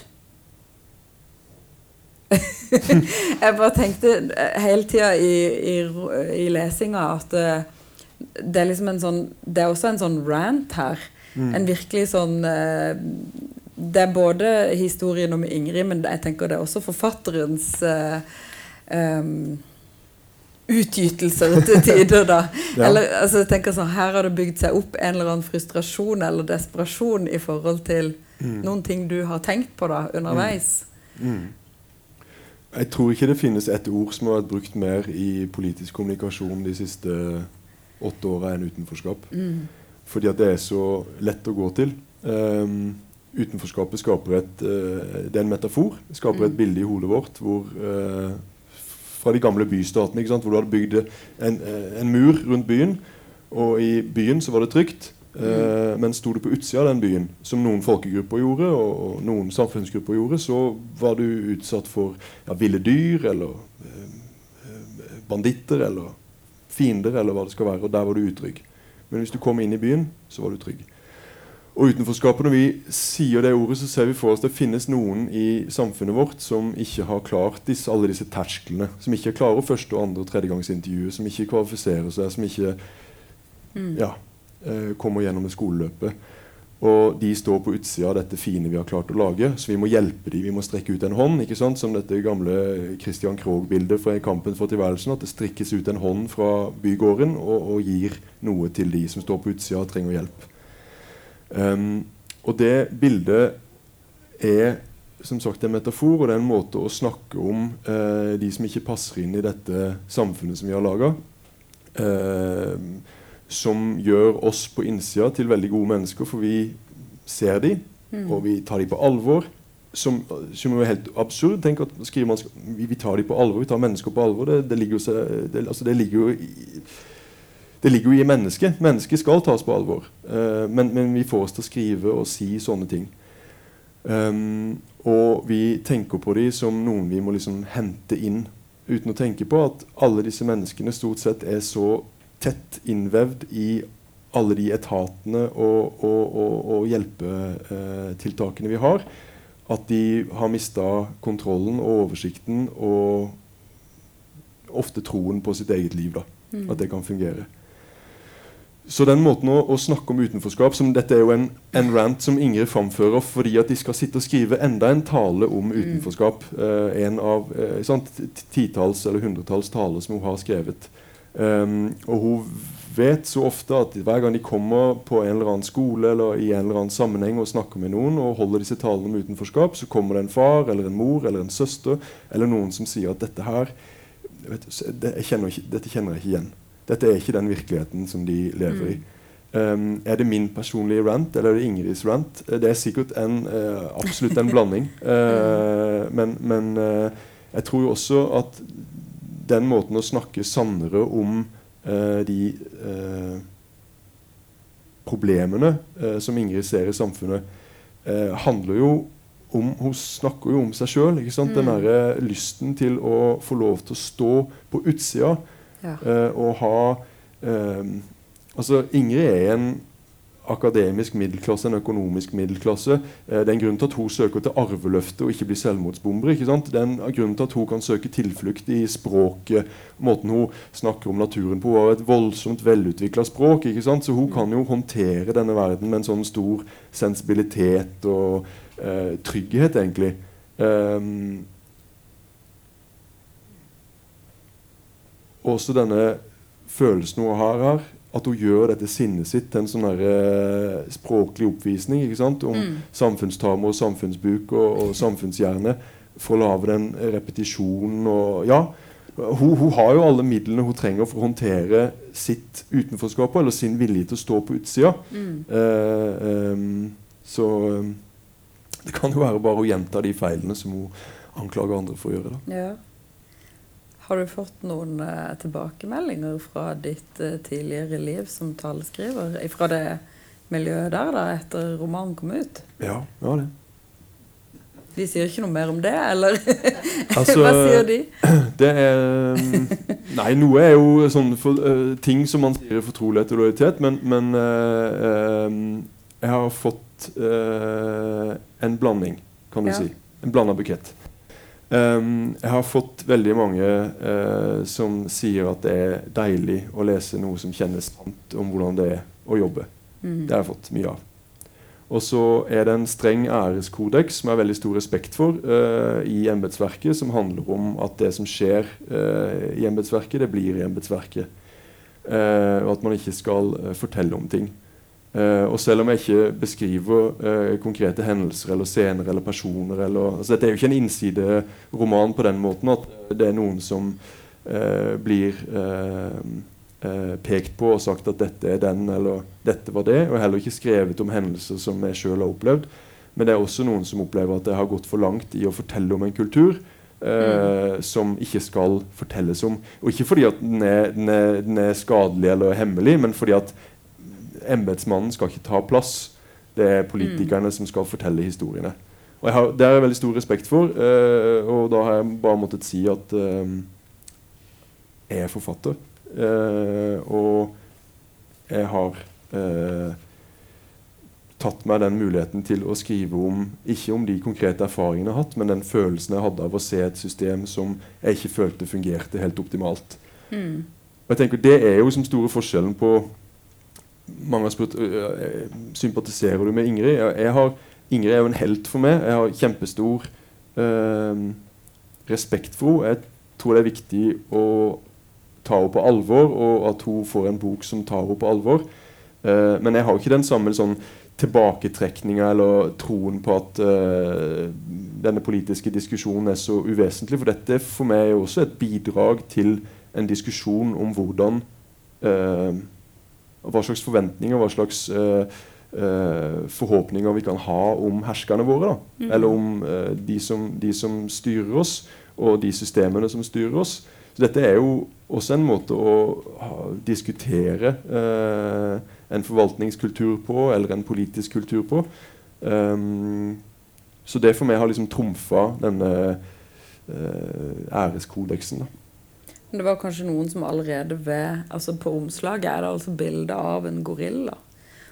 jeg bare tenkte hele tida i, i, i lesinga at eh, det er liksom en sånn Det er også en sånn rant her. En virkelig sånn eh, Det er både historien om Ingrid, men jeg tenker det er også forfatterens uh, um, utgytelser til tider, da. Ja. Eller, altså, jeg tenker sånn, Her har det bygd seg opp en eller annen frustrasjon eller desperasjon i forhold til noen ting du har tenkt på da underveis. Mm. Jeg tror ikke det finnes et ord som har vært brukt mer i politisk kommunikasjon de siste åtte åra enn utenforskap. Mm. Fordi at det er så lett å gå til. Um, utenforskapet skaper et uh, Det er en metafor. Det skaper et Mm. bilde i hodet vårt hvor uh, Fra de gamle bystatene, ikke sant? hvor du hadde bygd en, eh, en mur rundt byen. Og i byen så var det trygt. Eh, men sto du på utsida av den byen, som noen folkegrupper gjorde, og, og noen samfunnsgrupper gjorde, så var du utsatt for ja, ville dyr eller eh, banditter eller fiender eller hva det skal være. Og der var du utrygg. Men hvis du kom inn i byen, så var du trygg. Og utenforskapet, når vi sier det ordet, så ser vi for oss det finnes noen i samfunnet vårt som ikke har klart disse, alle disse tersklene. Som ikke klarer første, og andre og tredjegangsintervjuet, som ikke kvalifiserer seg, som ikke Mm. ja, eh, kommer gjennom det skoleløpet. Og de står på utsida av dette fine vi har klart å lage, så vi må hjelpe dem. Vi må strekke ut en hånd, ikke sant? som dette gamle Christian Krogh-bildet fra Kampen for tilværelsen. At det strikkes ut en hånd fra bygården og, og gir noe til de som står på utsida og trenger hjelp. Um, og det bildet er som sagt en metafor, og det er en måte å snakke om eh, de som ikke passer inn i dette samfunnet som vi har laga. Eh, som gjør oss på innsida til veldig gode mennesker, for vi ser dem, mm. og vi tar dem på alvor. Som, som er helt absurd. Tenk at man, vi, vi, tar dem på alvor, vi tar mennesker på alvor. Det, det ligger, jo, det, altså det ligger jo i det ligger jo i mennesket. Mennesket skal tas på alvor. Uh, men, men, vi får oss til å skrive og si sånne ting. Um, og vi tenker på dem som noen vi må liksom hente inn. Uten å tenke på at alle disse menneskene stort sett er så tett innvevd i alle de etatene og, og, og, og hjelpetiltakene vi har, at de har mista kontrollen og oversikten og ofte troen på sitt eget liv. da, mm. At det kan fungere. Så den måten å, å, snakke om utenforskap som Dette er jo en, en rant som Ingrid framfører fordi at de skal sitte og skrive enda en tale om mm. utenforskap. Mm. Uh, en av uh, titalls eller hundretalls taler som hun har skrevet. Um, og hun vet så ofte at hver gang de kommer på en eller annen skole eller i en eller annen sammenheng og snakker med noen og holder disse talene om utenforskap, så kommer det en far eller en mor eller en søster eller noen som sier at dette her vet, det, kjenner ikke, dette kjenner jeg ikke igjen. Dette er ikke den virkeligheten som de lever i. Um, er det min personlige rant eller er det Ingrids rant? Eh, det er sikkert en, uh, absolutt en blanding. Uh, men, men uh, jeg tror jo også at den måten å snakke sannere om de problemene som Ingrid ser i samfunnet, handler jo om, hun snakker jo om seg sjøl. Mm. Den derre lysten til å få lov til å stå på utsida ja. Uh, ha uh, Altså, Ingrid er en akademisk middelklasse, en økonomisk middelklasse. Eh, det er en grunn til at hun søker til arveløftet og ikke blir selvmordsbomber. ikke sant? Det er en grunn til at hun kan søke tilflukt i språket. Måten hun snakker om naturen på, Hun har et voldsomt velutvikla språk. ikke sant? Så hun mm. kan jo håndtere denne verden med en sånn stor sensibilitet og trygghet, egentlig. Um, også denne følelsen hun har her, at hun gjør dette sinnet sitt til en sånn uh, språklig oppvisning ikke sant? om mm. samfunnstamer og samfunnsbuk og, og samfunnshjerne. For å lage den repetisjonen og Ja. Hun, hun, har jo alle midlene hun trenger for å håndtere sitt utenforskap eller sin vilje til å stå på utsida. Mm. Uh, um, så um, det kan jo være bare å gjenta de feilene som hun anklager andre for å gjøre. da. Ja. Har du fått noen uh, tilbakemeldinger fra ditt uh, tidligere liv som taleskriver? Fra det miljøet der, da, etter romanen kom ut? Ja, det var det. De sier ikke noe mer om det, eller altså, hva sier de? Det er mm, Nei, noe er jo sånn for, uh, ting som man sier i fortrolighet og lojalitet, men, men jeg har fått en blanding, kan du ja. si. En blanda bukett. Um, jeg har fått veldig mange uh, som sier at det er deilig å lese noe som kjennes sant om hvordan det er å jobbe. Mm. Det har jeg fått mye av. Og så er det en streng æreskodeks som jeg har veldig stor respekt for uh, i embetsverket, som handler om at det som skjer uh, i embetsverket, det blir i embetsverket. og at man ikke skal fortelle om ting. Uh, og selv om jeg ikke beskriver uh, konkrete hendelser eller scener eller personer eller, altså Dette er jo ikke en innsideroman på den måten at det er noen som uh, blir pekt på og sagt at dette er den eller dette var det. Og heller ikke skrevet om hendelser som jeg sjøl har opplevd. Men det er også noen som opplever at jeg har gått for langt i å fortelle om en kultur. Mm. som ikke skal fortelles om. Og ikke fordi at den er, den er, den er skadelig eller hemmelig, men fordi at embetsmannen skal ikke ta plass. Det er politikerne mm. som skal fortelle historiene. Og jeg har, Det har jeg veldig stor respekt for, uh, og da har jeg bare måttet si at uh, jeg er forfatter. Uh, og jeg har tatt meg den muligheten til å skrive om ikke om de konkrete erfaringene jeg har hatt, men den følelsen jeg hadde av å se et system som jeg ikke følte fungerte helt optimalt. Mm. Og jeg tenker Det er jo som store forskjellen på mange har spurt øh, sympatiserer du med Ingrid. Jeg, har, Ingrid er jo en helt for meg. Jeg har kjempestor eh, respekt for henne. Jeg tror det er viktig å ta henne på alvor, og at hun får en bok som tar henne på alvor. Eh, men jeg har ikke den samme sånn, tilbaketrekninga eller troen på at eh, denne politiske diskusjonen er så uvesentlig. For dette for meg er også et bidrag til en diskusjon om hvordan uh, Hva slags forventninger, hva slags forhåpninger vi kan ha om herskerne våre. Mm. Eller om de som, de som styrer oss, og de systemene som styrer oss. Så dette er jo også en måte å ha, diskutere eh, en forvaltningskultur på, eller en politisk kultur på. Um, så det for meg har liksom trumfa denne eh, æreskodeksen. Da. Det var kanskje noen som allerede ved altså På omslaget er det altså bilde av en gorilla.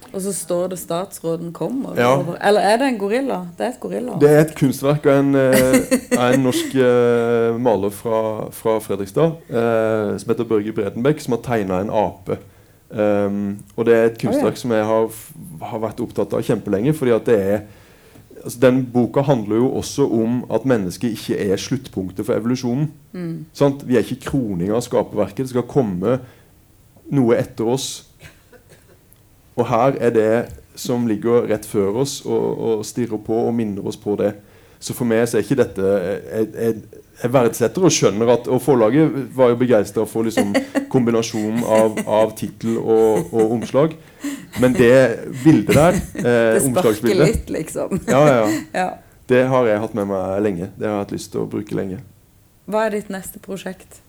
Og så står det 'statsråden kommer'. Ja. Eller er det en gorilla? Det er et gorilla. Det er et kunstverk av en, uh, en norsk uh, maler fra, fra Fredrikstad eh, som heter Børge Bredenbekk, som har tegna en ape. Um, og det er et kunstverk oh, ja. som jeg har, har, vært opptatt av kjempelenge. fordi at det er altså Den boka handler jo også om at mennesket ikke er sluttpunktet for evolusjonen. Mm. Vi er ikke kroninger av skaperverket. Det skal komme noe etter oss og her er det som ligger rett før oss og, og stirrer på og minner oss på det. Så for meg så er ikke dette Jeg, jeg, jeg verdsetter og skjønner at Og forlaget var jo begeistra for liksom kombinasjonen av, av tittel og, og, omslag. Men det bildet der eh, Det sparker litt, liksom. Ja, ja, ja. Det har jeg hatt med meg lenge. Det har jeg hatt lyst til å bruke lenge. Hva er ditt neste prosjekt?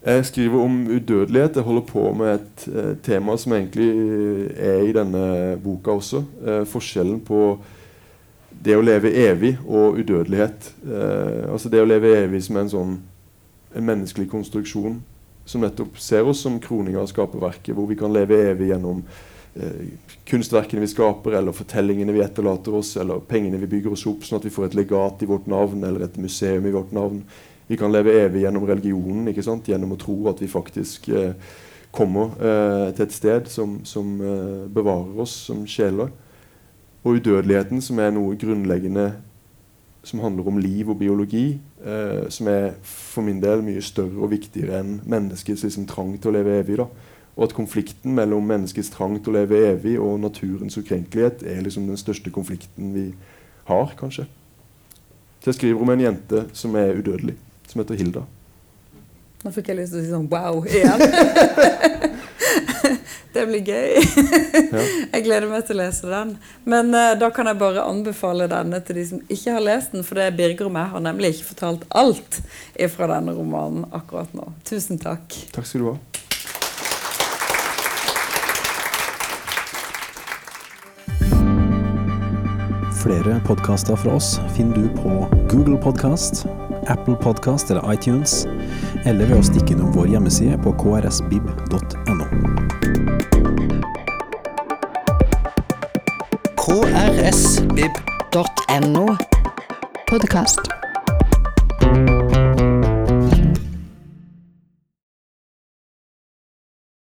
Jeg skriver om udødelighet. Jeg holder på med et eh, tema som egentlig er i denne boka også. Eh, forskjellen på det å leve evig og udødelighet. Eh, altså det å leve evig som en sånn en menneskelig konstruksjon som nettopp ser oss som kroninger av skaperverket, hvor vi kan leve evig gjennom eh, kunstverkene vi skaper, eller fortellingene vi etterlater oss, eller pengene vi bygger oss opp, sånn at vi får et legat i vårt navn, eller et museum i vårt navn. Vi kan leve evig gjennom religionen, ikke sant? gjennom å tro at vi faktisk eh, kommer eh, til et sted som, som eh, bevarer oss som sjeler. Og udødeligheten, som er noe grunnleggende som handler om liv og biologi, eh, som er for min del mye større og viktigere enn menneskets liksom, trang til å leve evig. da. Og at konflikten mellom menneskets trang til å leve evig og naturens ukrenkelighet er liksom den største konflikten vi har, kanskje. Så jeg skriver om en jente som er udødelig som heter Hilda. Nå fikk jeg lyst til å si sånn wow igjen. det blir gøy. Jeg gleder meg til å lese den. Men uh, da kan jeg bare anbefale denne til de som ikke har lest den. For det er Birger og meg har nemlig ikke fortalt alt fra denne romanen akkurat nå. Tusen takk. Takk skal du ha. Flere podkaster fra oss finner du på Google Podkast Apple Podcast eller iTunes, eller ved å stikke innom vår hjemmeside på krsbib.no. krsbib.no podkast.